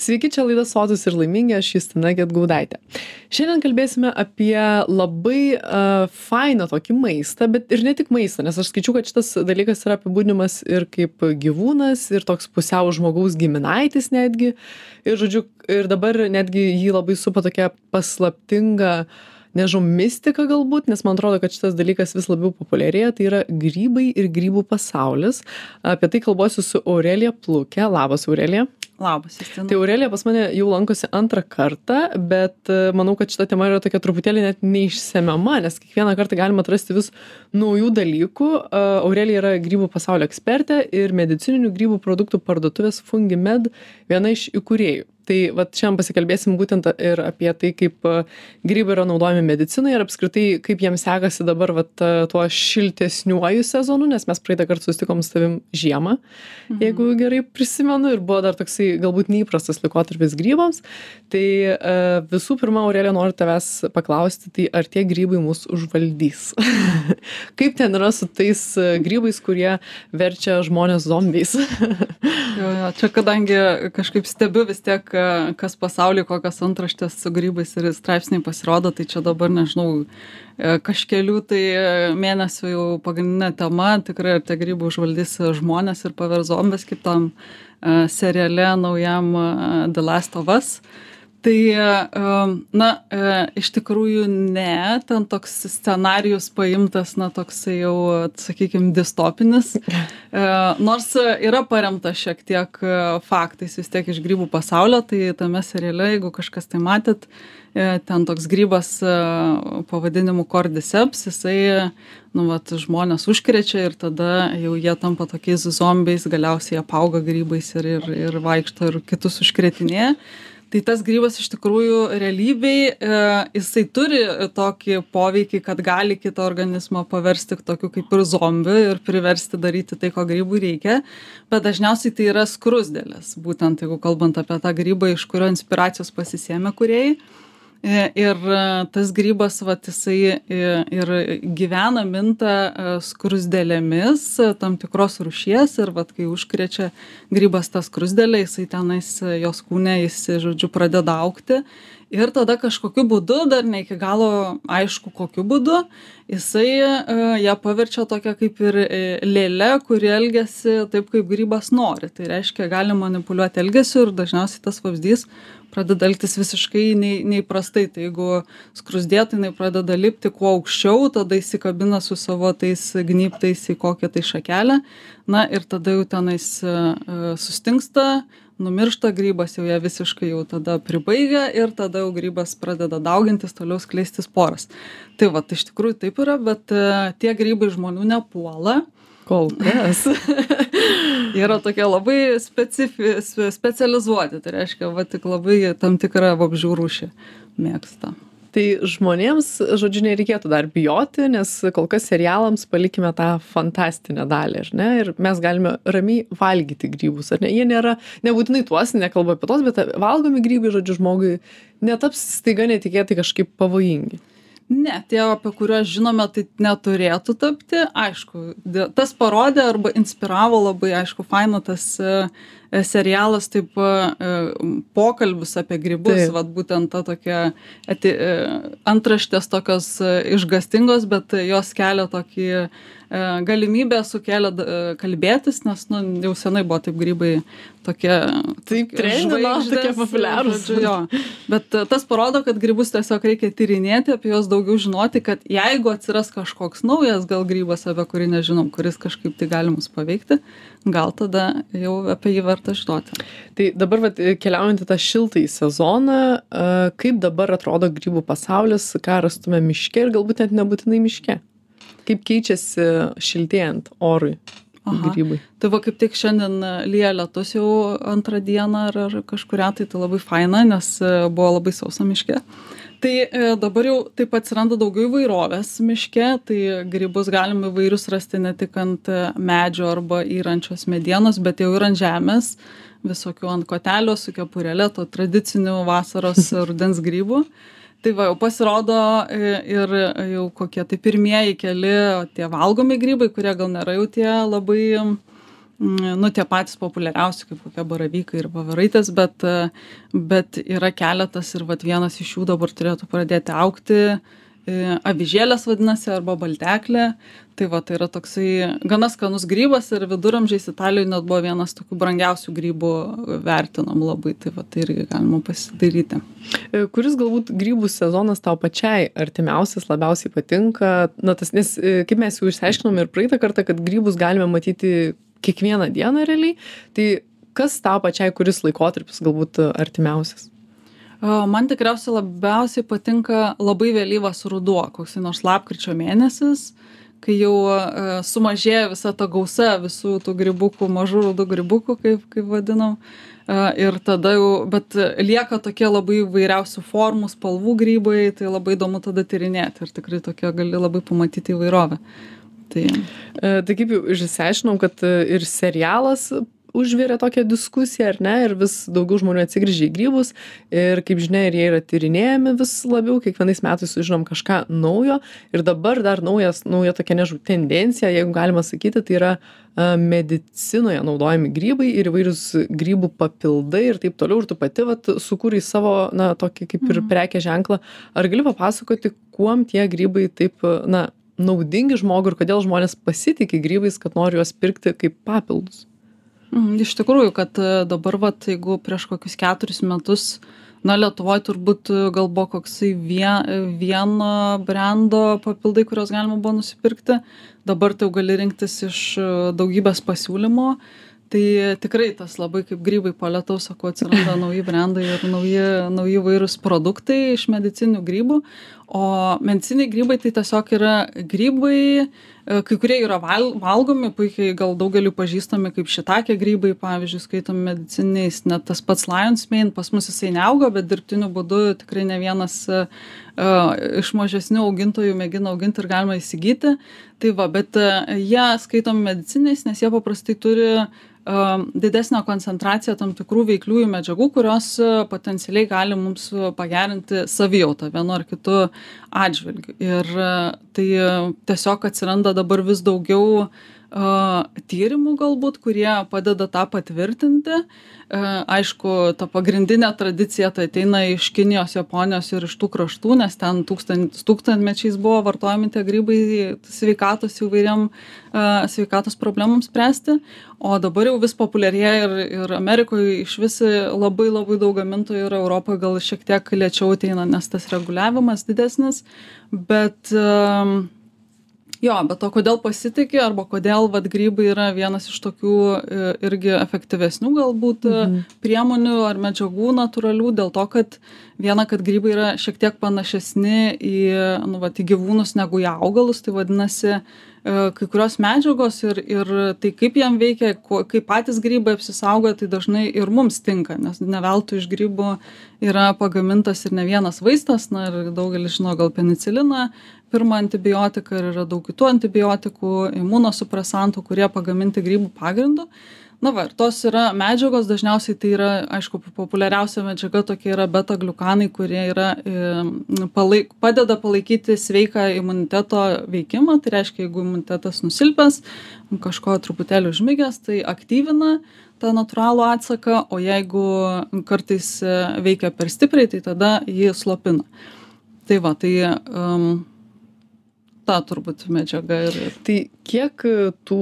Sveiki, čia laida Sotus ir laimingi, aš Justina Getgaudaitė. Šiandien kalbėsime apie labai uh, fainą tokį maistą, bet ir ne tik maistą, nes aš skaičiu, kad šitas dalykas yra apibūdinimas ir kaip gyvūnas, ir toks pusiau žmogaus giminaitis netgi. Ir, žodžiu, ir dabar netgi jį labai supa tokia paslaptinga nežinau, mistika galbūt, nes man atrodo, kad šitas dalykas vis labiau populiarėja, tai yra grybai ir grybų pasaulis. Apie tai kalbuosiu su Aurelija Plukė. Labas, Aurelija. Labas, Justina. Tai Aurelija pas mane jau lankosi antrą kartą, bet e, manau, kad šita tema yra tokia truputėlį net neišsemiama, nes kiekvieną kartą galima atrasti vis naujų dalykų. E, Aurelija yra grybų pasaulio ekspertė ir medicininių grybų produktų parduotuvės Fungimed viena iš įkūrėjų tai vat šiandien pasikalbėsim būtent ir apie tai kaip e, grybai yra naudojami medicinai ir apskritai kaip jiem sekasi dabar vat e, tuo šiltesniuoju sezonu nes mes praeitą kart susitikom su tavim žiemą mhm. jeigu gerai prisimenu ir buvo dar toksai galbūt neįprastas laikotarpis grybams. Tai e, visų pirma aurelija noriu tavęs paklausti tai ar tie grybai mus užvaldys? Kaip ten yra su tais grybais kurie verčia žmones zombiais? Jo jo čia kadangi kažkaip stebiu vis tiek kas pasauly kokios antraštės su grybais ir straipsniai pasirodo tai čia dabar nežinau e, kažkelių tai mėnesių jau pagrindinė tema tikrai ar tie grybai užvaldys žmones ir pavers zombiais kaip tam e, seriale naujam e, The Last of Us tai na iš tikrųjų ne ten toks scenarijus paimtas na toksai jau sakykim distopinis. Nors yra paremta šiek tiek faktais vis tiek iš grybų pasaulio tai tame seriale jeigu kažkas tai matėt ten toks grybas pavadinimu cordyceps jisai nu vat žmones užkrečia ir tada jau jie tampa tokiais zombiais galiausiai apauga grybais ir ir ir vaikšto ir kitus užkrėtinėja tai tas grybas iš tikrųjų realybėj e, jisai turi tokį poveikį kad gali kitą organizmą paversti tokiu kaip ir zombiu ir priversti daryti tai ko grybui reikia. Bet dažniausiai tai yra skruzdėlės. Būtent jeigu kalbant apie tą grybą iš kurio inspiracijos pasisėmė kūrėjai ir e, tas grybas vat jisai e, ir gyvena minta skruzdėlėmis tam tikros rūšies ir vat kai užkrečia grybas tą skruzdėlę jisai tenais jos kūne jis žodžiu pradeda augti ir tada kažkokiu būdu dar ne iki galo aišku kokiu būdu jisai ją paverčia tokia kaip ir lėle kuri elgiasi taip kaip grybas nori. Tai reiškia gali manipuliuoti elgesiu ir dažniausiai tas vabzdys pradeda elgtis visiškai nei neįprastai. Tai jeigu skruzdė tai jinai pradeda lipti kuo aukščiau tada įsikabina su savo tais gnybtais į kokią tai šakelę. Na ir tada jau tenais e, e, sustingsta numiršta grybas jau ją visiškai jau tada pribaigia ir tada jau grybas pradeda daugintis toliau skleisti sporas tai vat iš tikrųjų taip yra bet e, tie grybai žmonių nepuola. Kol kas. Yra tokie labai specifi specializuoti tai reiškia va tik labai tam tikrą vabzdžių rūšį mėgsta tai žmonėms žodžiu nereikėtų dar bijoti nes kol kas serialams palikime tą fantastinę dalį ar ne? Ir mes galime ramiai valgyti grybus ar ne? Jie nėra nebūtinai tuos nekalbu apie tuos bet valgomi grybai žodžiu žmogui netaps staiga netikėtai kažkaip pavojingi. Ne tie apie kuriuos žinome tai neturėtų tapti. Aišku tas parodė arba inspiravo labai aišku faina tas serialas taip e, pokalbis apie grybus vat būtent ta tokia eti antraštės tokios išgąstingos bet jos kelia tokį galimybę sukėlė kalbėtis nes nu jau senai buvo taip grybai tokie taip trendino tokie populiarūs. jo. Bet e, tas parodo kad grybus tiesiog reikia tyrinėti apie juos daugiau žinoti kad jeigu atsiras kažkoks naujas gal grybas apie kurį nežinom kuris kažkaip tai gali mus paveikti gal tada jau apie jį verta žinoti. Tai dabar vat keliaujant į tą šiltąjį sezoną kaip dabar atrodo grybų pasaulis ką rastume miške ir galbūt net nebūtinai miške kaip keičiasi šiltėjant orui Aha. grybai. Tai va kaip tik šiandien e, lyja lietus jau antrą dieną ar, ar kažkuria, tai tai labai faina, nes e, buvo labai sausa miške. Tai e, dabar jau taip atsiranda daugiau įvairovės miške, tai grybus galima įvairius rasti ne tik ant medžio arba įrančios medienos, bet jau ir ant žemės, visokių ant kotelio su kepurėlė, to tradicinių vasaros rudens grybų tai va jau pasirodo e, ir jau kokie tai pirmieji keli tie valgomi grybai kurie gal nėra jau tie labai mm, nu, tie patys populiariausi, kaip kokie baravykai ir vavaraitės, bet, bet yra keletas ir vat, vienas iš jų dabar turėtų pradėti aukti. E, avižėlės vadinasi arba balteklė. Tai va, tai yra toksai gana skanus grybas ir viduramžiais Italijoje net buvo vienas tokių brangiausių grybų vertinam labai. Tai va, tai irgi galima pasidaryti. E, kuris galbūt grybų sezonas tau pačiai artimiausias, labiausiai patinka? Na, tas, nes e, kaip mes jau išsiaiškinom ir praeitą kartą, kad grybus galime matyti kiekvieną dieną realiai. Tai kas tau pačiai, kuris laikotarpis galbūt artimiausias? Man tikriausiai labiausiai patinka labai vėlyvas ruduo, koks nors lapkričio mėnesis, kai jau sumažėja visa ta gausa visų tų gribukų, mažų rudų gribukų, kaip, kaip vadinam. Ir tada jau, bet lieka tokie labai vairiausių formų, spalvų grybai, tai labai įdomu tada tyrinėti ir tikrai tokie gali labai pamatyti įvairovę. Tai, tai kaip jau išsiaiškinom, kad ir serialas užvirė tokią diskusiją ar ne ir vis daugiau žmonių atsigręžia į grybus ir kaip žinia ir jie yra tyrinėjami vis labiau kiekvienais metais sužinom kažką naujo ir dabar dar naujas nauja tokia nežinau tendencija jeigu galima sakyti tai yra medicinoje naudojami grybai ir įvairūs grybų papildai ir taip toliau ir tu pati vat sukūrei savo na tokį kaip ir mhm. prekės ženklą ar gali papasakoti kuom tie grybai taip na naudingi žmogui ir kodėl žmonės pasitiki grybais kad nori juos pirkti kaip papildus iš tikrųjų, kad e, dabar, vat, jeigu prieš kokius keturis metus, na, Lietuvoje turbūt e, gal buvo koksai vien, vieno brendo papildai, kuriuos galima buvo nusipirkti, dabar tai jau gali rinktis iš e, daugybės pasiūlymo. Tai tikrai tas labai kaip grybai po lietaus, sakau, atsiranda nauji brandai ir nauji, nauji vairūs produktai iš medicinių grybų. O mediciniai grybai tai tiesiog yra grybai, E, kai kurie yra val valgomi puikiai gal daugeliui pažįstami kaip šitakė grybai pavyzdžiui skaitomi medicininiais net tas pats lions mane pas mus jisai neauga bet dirbtiniu būdu tikrai ne vienas e, e, iš mažesnių augintojų mėgina auginti ir galima įsigyti. Tai va bet jie skaitomi medicininiais nes jie paprastai turi didesnę koncentraciją tam tikrų veikliųjų medžiagų, kurios potencialiai gali mums pagerinti savijautą vienu ar kitu atžvilgiu. Ir tai tiesiog atsiranda dabar vis daugiau tyrimų galbūt, kurie padeda tą patvirtinti. Aišku, ta pagrindinė tradicija tai ateina iš Kinijos, Japonijos ir iš tų kraštų, nes ten tūkstant, tūkstantmečiais buvo vartojami tie grybai sveikatos įvairiam sveikatos problemams spręsti, o dabar jau vis populiarėja ir, ir Amerikoje iš vis labai labai daug gamintojų ir Europoje gal šiek tiek lėčiau ateina, nes tas reguliavimas didesnis, bet um, jo bet o kodėl pasitiki arba kodėl vat grybai yra vienas iš tokių e, irgi efektyvesnių galbūt e, mhm. priemonių ar medžiagų natūralių dėl to kad viena kad grybai yra šiek tiek panašesni į nu vat į gyvūnus negu į augalus tai vadinasi kai kurios medžiagos ir ir tai kaip jiem veikia kuo kaip patys grybai apsisaugoja tai dažnai ir mums tinka nes ne veltui iš grybų yra pagamintas ir ne vienas vaistas na ir daugelis žino gal peniciliną pirmą antibiotiką ir yra daug kitų antibiotikų imunosupresantų kurie pagaminti grybų pagrindu na va ir tos yra medžiagos dažniausiai tai yra aišku populiariausia medžiaga tokia yra beta gliukanai kurie yra i palaik padeda palaikyti sveiką imuniteto veikimą. Tai reiškia jeigu imunitetas nusilpęs kažko truputėlį užmigęs tai aktyvina tą natūralų atsaką o jeigu kartais veikia per stipriai tai tada jį slopina. Tai va tai um, ta turbūt medžiaga ir tai kiek e, tų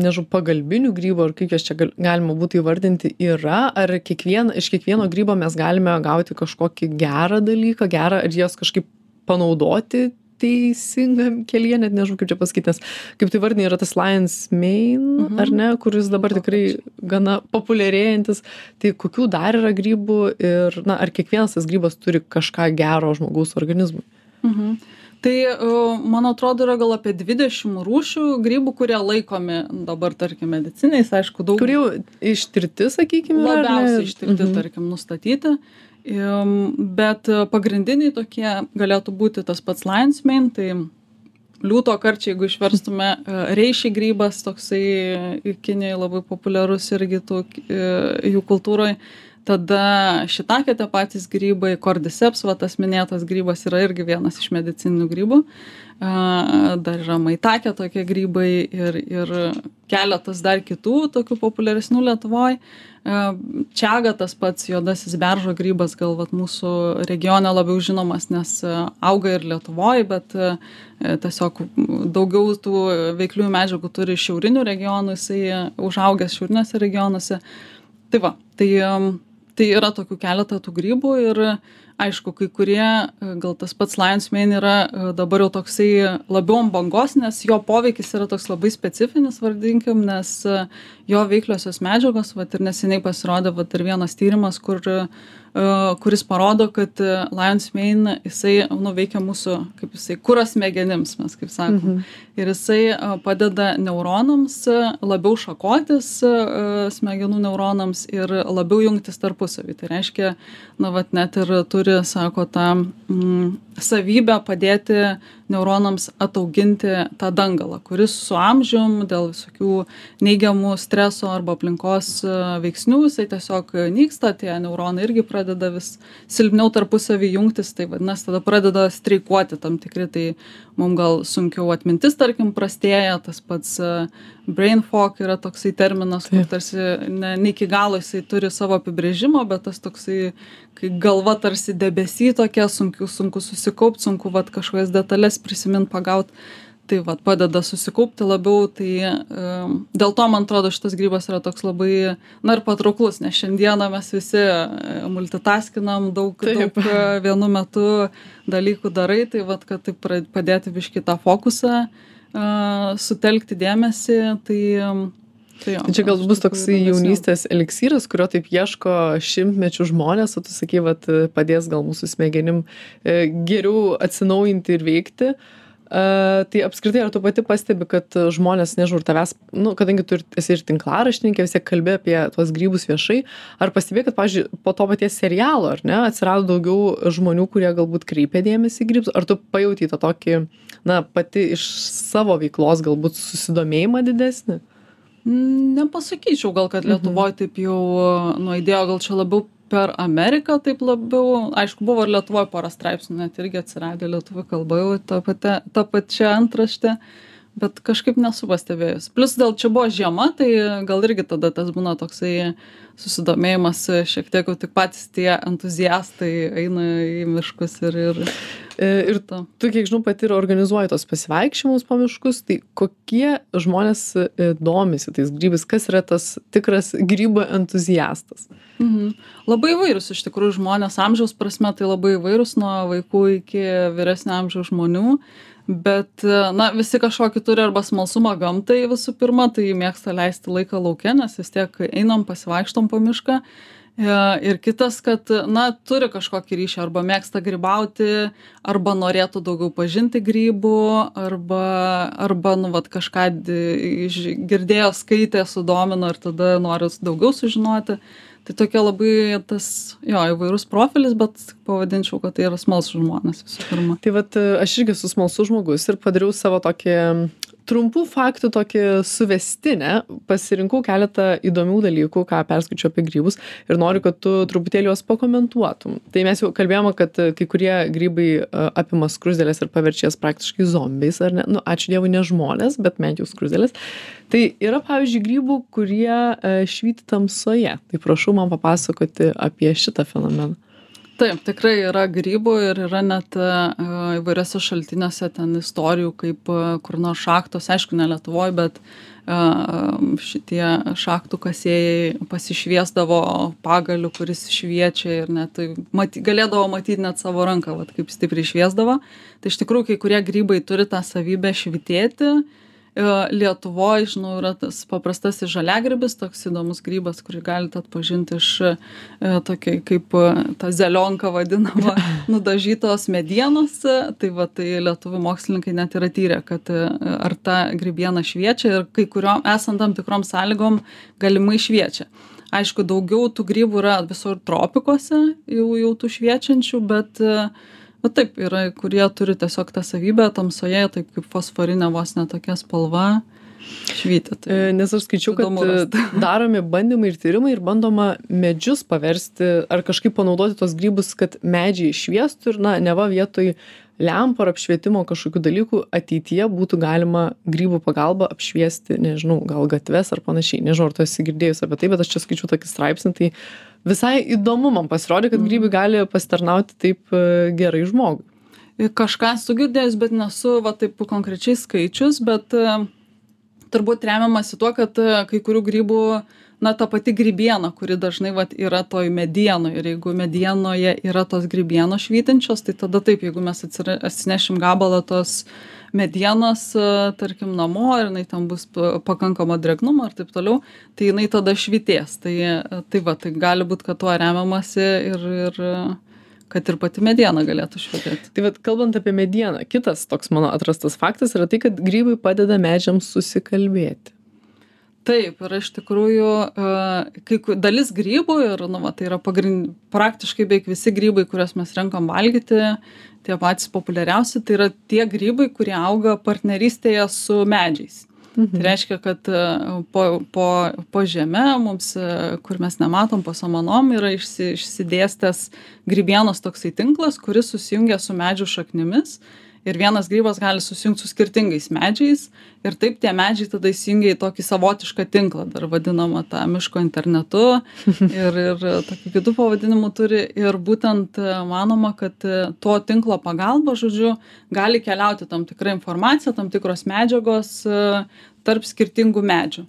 nežinau pagalbinių grybų ar kaip juos čia gal galima būtų įvardinti yra ar kiekvieną iš kiekvieno grybo mes galime gauti kažkokį gerą dalyką gerą ir juos kažkaip panaudoti teisingam kelyje net nežinau kaip čia pasakyt nes kaip tu įvardinai yra tas lions mane mhm. ar ne kuris dabar tikrai gana populiarėjantis. Tai kokių dar yra grybų ir na ar kiekvienas tas grybas turi kažką gero žmogaus organizmui? Mhm tai man atrodo yra gal apie dvidešim rūšių grybų kurie laikomi dabar tarkim medicininiais aišku daug kurie jau ištirti sakykim labiausiai ištirti mhm. tarkim nustatyti bet pagrindiniai tokie galėtų būti tas pats mane tai liūto karčiai jeigu išverstume e, reiši grybas toksai kinijoj labai populiarus irgi tų e, jų kultūroj tada šitakė tie patys grybai kordyceps va tas minėtas grybas yra irgi vienas iš medicininių grybų. Dar yra maitakė tokie grybai ir ir keletas dar kitų tokių populiaresnių lietuvoj. A čiaga tas pats juodasis beržo grybas gal vat mūsų regione labiau žinomas nes auga ir lietuvoj bet tiesiog daugiau tų veikliųjų medžiagų turi šiaurinių regionų jisai užaugęs šiauriniuose regionuose. Tai va tai tai yra tokių keletą tų grybų ir aišku kai kurie gal tas pats lions mane yra dabar jau toksai labiau ant bangos nes jo poveikis yra toks labai specifinis vardinkim nes jo veikliosios medžiagos vat ir neseniai pasirodė vat ir vienas tyrimas kur kuris parodo kad lions mane jisai nu veikia mūsų kaip jisai kurą smegenims mes kaip sakom ir jisai padeda neuronams labiau šakotis smegenų neuronams ir labiau jungtis tarpusavy tai reiškia na vat net ir turi sako tą mm savybę padėti neuronams atauginti tą dangalą kuris su amžium dėl visokių neigiamų streso arba aplinkos veiksnių jisai tiesiog nyksta tie neuronai irgi pradeda vis silpniau tarpusavy jungtis tai vadinas tada pradeda streikuoti tam tikri tai mum gal sunkiau atmintis tarkim prastėja tas pats brain fog yra toksai terminas kur tarsi ne ne iki galo jisai turi savo apibrėžimą bet tas toksai kai galva tarsi debesy tokia sunku sunku susikaupt sunku vat kažkokias detales prisimint pagaut tai vat padeda susikaupti labiau tai dėl to man atrodo šitas grybas yra toks labai na ir patrauklus nes šiandieną mes visi multitaskinam daug daug vienu metu dalykų darai tai vat kad taip padėti biškį tą fokusą sutelkti dėmesį tai tai čia gal bus toksai jaunystės eliksyras kurio taip ieško šimtmečių žmonės o tu sakei vat padės gal mūsų smegenim geriau atsinaujinti ir veikti a tai apskritai ar tu pati pastebi kad žmonės nežinau tavęs nu kadangi tu ir esi ir tinklaraštininkė vis tiek kalbi apie tuos grybus viešai ar pastebėjai kad pavyzdžiui po to paties serialo ar ne atsirado daugiau žmonių kurie galbūt kreipia dėmesį į grybus ar tu pajautei tą tokį na pati iš savo veiklos galbūt susidomėjimą didesnį? Nepasakyčiau gal kad lietuvoj taip jau nuaidėjo gal čia labiau per ameriką taip labiau. Aišku buvo ir lietuvoj pora straipsnių net irgi atsiradę lietuvių kalba jau ta pati ta pačia antrašte bet kažkaip nesu pastebėjus. Plius dėl čia buvo žiema tai gal irgi tada tas būna toksai susidomėjimas šiek tiek jau tik patys tie entuziastai eina į miškus ir ir ir tu kiek žinau pati ir organizuoji tuos pasivaikščiojimus po miškus tai kokie žmonės domisi tais grybais? Kas yra tas tikras grybų entuziastas? Mhm. Labai įvairūs iš tikrųjų žmonės. Amžiaus prasme tai labai įvairūs nuo vaikų iki vyresnio amžiaus žmonių bet na visi kažkokį turi arba smalsumą gamtai visų pirma tai mėgsta leisti laiką lauke nes vis tiek einam pasivaikštom po mišką. Ir kitas kad na turi kažkokį ryšį arba mėgsta grybauti arba norėtų daugiau pažinti grybų arba arba nu vat kažką iš girdėjo skaitė sudomino ir tada noris daugiau sužinoti tai tokia labai tas jo įvairus profilis bet pavadinčiau kad tai yra smalsūs žmonės visų pirma. Tai vat aš irgi esu smalsus žmogus ir padariau savo tokį trumpų faktų tokį suvestinę pasirinkau keletą įdomių dalykų ką perskaičiau apie grybus ir noriu kad tu truputėlį juos pakomentuotum. Tai mes jau kalbėjome kad kai kurie grybai apima skruzdėles ir paverčia jas praktiškai zombiais ar ne? Nu ačiū dievui ne žmonės bet bent jau skruzdėlės. Tai yra pavyzdžiui grybų kurie švyti tamsoje. Tai prašau man papasakoti apie šitą fenomeną taip tikrai yra grybų ir yra net įvairiuose šaltiniuose ten istorijų kaip kur nors šachtos aišku ne lietuvoj bet šitie šachtų kasėjai pasišviesdavo pagaliu kuris šviečia ir net maty galėdavo matyt net savo ranką vat kaip stipriai šviesdavo. Tai iš tikrųjų kai kurie grybai turi tą savybę švytėti lietuvoj žinau yra tas paprastasis žoliagrybis toks įdomus grybas kurį galit atpažint iš tokia kaip ta zelionka vadinama nudažytos medienos. Tai va tai lietuvių mokslininkai net yra tyrę kad ar ta grybiena šviečia ir kai kuriom esant tam tikrom sąlygom galimai šviečia. Aišku daugiau tų grybų yra visur tropikuose jau jau tų šviečiančių bet va taip yra kurie turi tiesiog tą savybę tamsoje taip kaip fosforinė vos ne tokia spalva švyti. Tai E, Nes aš skaičiau, kad daromi bandymai ir tyrimai ir bandoma medžius paversti ar kažkaip panaudoti tos grybus, kad medžiai šviestų ir, na, neva vietoj lempų ar apšvietimo kažkokių dalykų ateityje būtų galima grybų pagalba apšviesti, nežinau, gal gatves ar panašiai. Nežinau, ar tu esi girdėjus apie tai, bet aš čia skaičiau tokį straipsnį, tai visai įdomu man pasirodė, kad grybai gali pasitarnauti taip e, gerai žmogui. Kažką esu girdėjus, bet nesu va taip konkrečiai skaičius, bet e, turbūt remiamasi tuo, kad e, kai kurių grybų, na, ta pati grybiena, kuri dažnai vat, yra toj medienoje ir jeigu medienoje yra tos grybienos švytinčios, tai tada taip, jeigu mes atsinešim gabalą tos medienos, e, tarkim, namo ir jinai ten bus pa- pakankamo drėgnumo ir taip toliau, tai jinai tada švitės. Tai, e, tai va, tai gali būti, kad tuo remiamasi ir, ir e, kad ir pati mediena galėtų švitėti. Tai vad, kalbant apie medieną, kitas toks mano atrastas faktas yra tai, kad grybai padeda medžiams susikalbėti. Taip, ir iš tikrųjų, e, kai dalis grybų, ir nu, va, tai yra pagrind, praktiškai beveik visi grybai, kuriuos mes renkam valgyti, tie patys populiariausi, tai yra tie grybai, kurie auga partnerystėje su medžiais. Mhm. Tai reiškia, kad e, po, po, po žemę mums, e, kur mes nematom, po samanom yra išsi, išsidėstęs grybienos toksai tinklas, kuris susijungia su medžių šaknimis. Ir vienas grybas gali susijungti su skirtingais medžiais ir taip tie medžiai tada įsijungia į tokį savotišką tinklą, dar vadinamą tą miško internetu ir, ir tokių kitų pavadinimų turi. Ir būtent e, manoma, kad e, to tinklo pagalba, žodžiu, gali keliauti tam tikra informacija, tam tikros medžiagos e, tarp skirtingų medžių.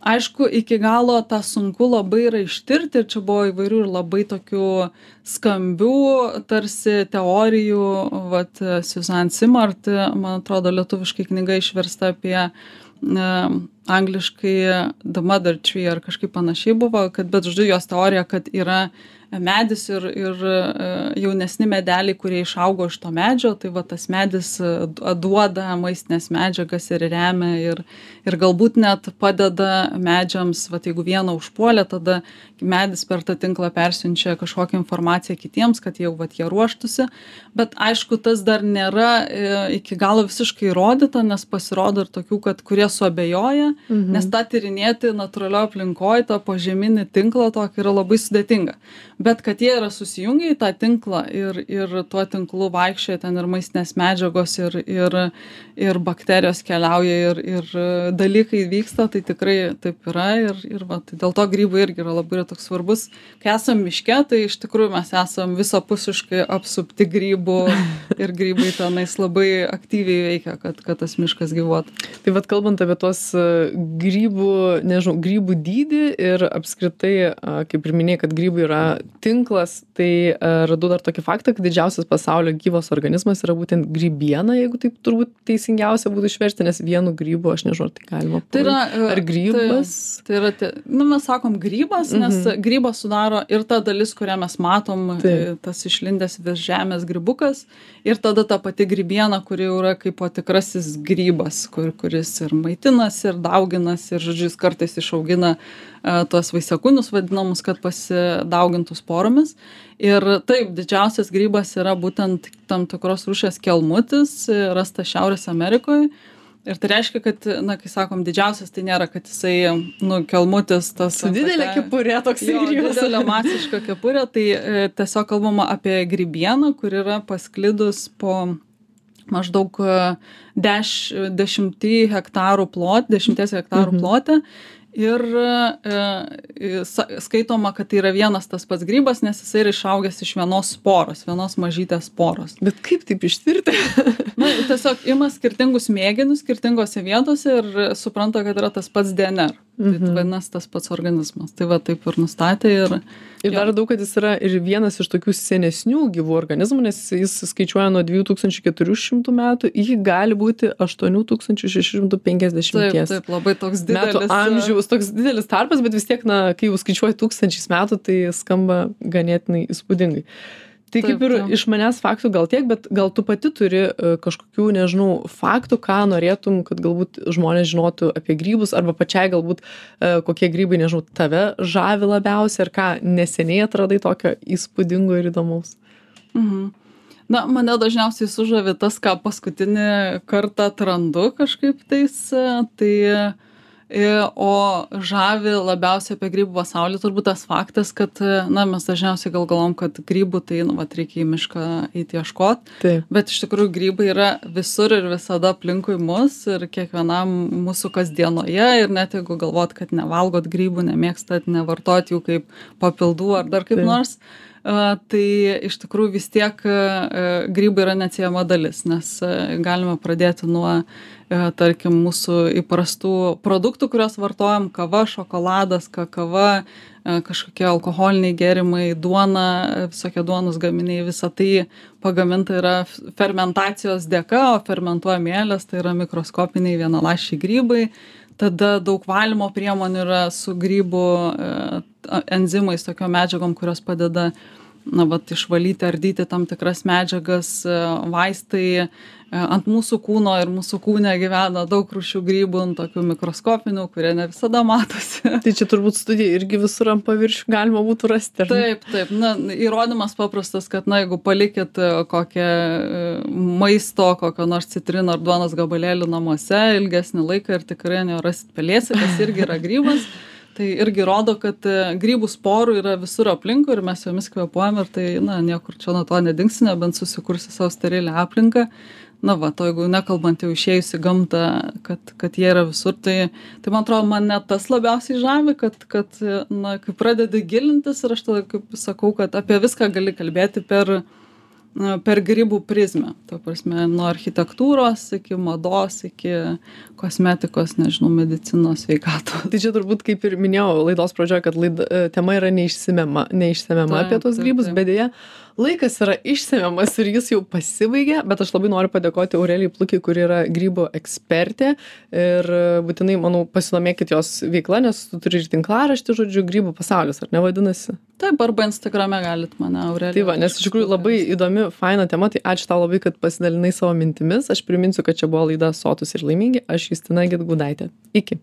Aišku, iki galo tą sunku labai yra ištirti ir čia buvo įvairių ir labai tokių skambių tarsi teorijų, vat Susan Simart, man atrodo, lietuviškai knyga išversta apie e, angliškai The Mother Tree ar kažkaip panašiai buvo, kad bet žodžiu jos teorija, kad yra medis ir, ir e, jaunesni medeliai, kurie išaugo iš to medžio, tai va tas medis e, duoda maistinės medžiagas ir remia ir, ir galbūt net padeda medžiams, va jeigu vieną užpuolė, tada medis per tą tinklą persiunčia kažkokią informaciją kitiems, kad jau va jie ruoštųsi, bet aišku, tas dar nėra e, iki galo visiškai įrodyta, nes pasirodo ir tokių, kad kurie suabejoja, mhm. nes tą tyrinėti natūralioje aplinkoje, tą požeminį tinklą tokį yra labai sudėtinga bet kad jie yra susijungę į tą tinklą ir ir tuo tinklu vaikščioja ten ir maistinės medžiagos ir ir ir bakterijos keliauja ir ir dalykai vyksta tai tikrai taip yra ir ir va tai dėl to grybai irgi yra labai yra toks svarbus. Kai esam miške tai iš tikrųjų mes esam visapusiškai apsupti grybų ir grybai tenais labai aktyviai veikia kad kad tas miškas gyvuotų. Tai vad kalbant apie tuos e, grybų, nežinau, grybų dydį ir apskritai, kaip ir minėjai, kad grybai yra tinklas, tai a, radau dar tokį faktą, kad didžiausias pasaulio gyvas organizmas yra būtent grybiena, jeigu taip turbūt teisingiausia būtų išversti, nes vienu grybu, aš nežinau, ar tai galima. Tai yra, e, ar grybas? Tai, tai yra, tie, nu, mes sakom grybas, nes Mhm. grybas sudaro ir ta dalis, kurią mes matom, Taip. e, tas išlindęs virš žemės grybukas, ir tada ta pati grybiena, kuri jau yra kaip tikrasis grybas, kur, kuris ir maitinasi, ir dauginasi, ir, žodžiu, kartais išaugina e, tuos vaisiakūnius vadinamus, kad pasidaugintų sporomis. Ir taip, didžiausias grybas yra būtent tam tikros rūšės kelmutis, e, rastas Šiaurės Amerikoje. Ir tai reiškia, kad, na, kai sakom, didžiausias, tai nėra, kad jisai, nu, kelmutis tas. Su didelė kepurė toks grybas. didelė masiška kepurė, tai e, tiesiog kalbama apie grybieną, kur yra pasklidus po maždaug e, deš, dešimtį hektarų plot, dešimties hektarų Mhm. plote. Ir e, sa- skaitoma, kad tai yra vienas tas pats grybas, nes jisai yra išaugęs iš vienos sporos, vienos mažytės sporos. Bet kaip taip ištirti? Na, tiesiog ima skirtingus mėginius skirtingose vietose ir supranta, kad yra tas pats DNR. Tai Mhm. vadinasi tas pats organizmas. Tai va taip ir nustatė ir Ir dar radau, kad jis yra ir vienas iš tokių senesnių gyvų organizmų, nes jis skaičiuoja nuo 2400 metų, iki gali būti 8650 taip, taip, labai toks metų didelis. Amžiaus, toks didelis tarpas, bet vis tiek, na, kai jau skaičiuoji tūkstančiais metų, tai skamba ganėtinai įspūdingai. Tai kaip Taip, ir taip. iš manęs faktų gal tiek, bet gal tu pati turi e, kažkokių, nežinau, faktų, ką norėtum, kad galbūt žmonės žinotų apie grybus, arba pačiai galbūt e, kokie grybai, nežinau, tave žavi labiausiai, ar ką neseniai atradai tokio įspūdingo ir įdomaus. Mhm. na mane dažniausiai sužavi tas ką paskutinį kartą atrandu kažkaip tais tai i o žavi labiausiai apie grybų pasaulį turbūt tas faktas kad na mes dažniausiai gal galvojam kad grybų tai nu vat reikia į mišką eit ieškot. Bet iš tikrųjų grybai yra visur ir visada aplinkui mus ir kiekvienam mūsų kasdienoje. Ir net jeigu galvot kad nevalgot grybų nemėgstat nevartojat jų kaip papildų ar dar kaip nors tai iš tikrųjų vis tiek grybai yra neatsiejama dalis nes galime pradėti nuo tarkim mūsų įprastų produktų kuriuos vartojam kava šokoladas kakava kažkokie alkoholiniai gėrimai duona visokie duonos gaminiai visa tai pagaminta yra fermentacijos dėka o fermentuoja mielės tai yra mikroskopiniai vienaląsčiai grybai tada daug valymo priemonių yra su grybų e, enzimais tokiom medžiagom kurios padeda na vat išvalyti ardyti tam tikras medžiagas e, vaistai e, ant mūsų kūno ir mūsų kūne gyvena daug rūšių grybų tokių mikroskopinių kurie ne visada matosi. Tai čia turbūt studija irgi visur ant paviršių galima būtų rasti taip taip. Na įrodymas paprastas kad na jeigu palikit e, kokią maisto kokio nors citrino ar duonos gabalėlį namuose ilgesnį laiką ir tikrai ant jo rasit pelėsį kas irgi yra grybas tai irgi rodo kad e, grybų sporų yra visur aplinkui ir mes jomis kvėpuojam ir tai na niekur čia nuo to nedingsi nebent susikursi sau sterilią aplinką. Na vat o jeigu nekalbant jau išėjus į gamtą kad kad jie yra visur tai tai man atrodo mane tas labiausiai žavi kad kad na kai pradedi gilintis ir aš tada kaip sakau kad apie viską gali kalbėti per na per grybų prizmę. Ta prasme nuo architektūros iki mados iki kosmetikos nežinau medicinos sveikatos. Tai čia turbūt kaip ir minėjau laidos pradžioj kad laida e, tema yra neišsemiama neišsemiama apie tuos grybus bet deja laikas yra išsemiamas ir jis jau pasibaigė bet aš labai noriu padėkoti aurelijai plukei kuri yra grybų ekspertė. Ir e, būtinai manau pasidomėkit jos veikla nes tu turi ir tinklaraštį žodžiu grybų pasaulis ar ne vadinasi? Taip arba instagrame galit mane aurelija. Tai va nes iš tikrųjų labai įdomi faina tema tai ačiū tau labai kad pasidalinai savo mintimis. Aš priminsiu kad čia buvo laida sotūs ir laimingi. Aš justina gedgaudaitė. Iki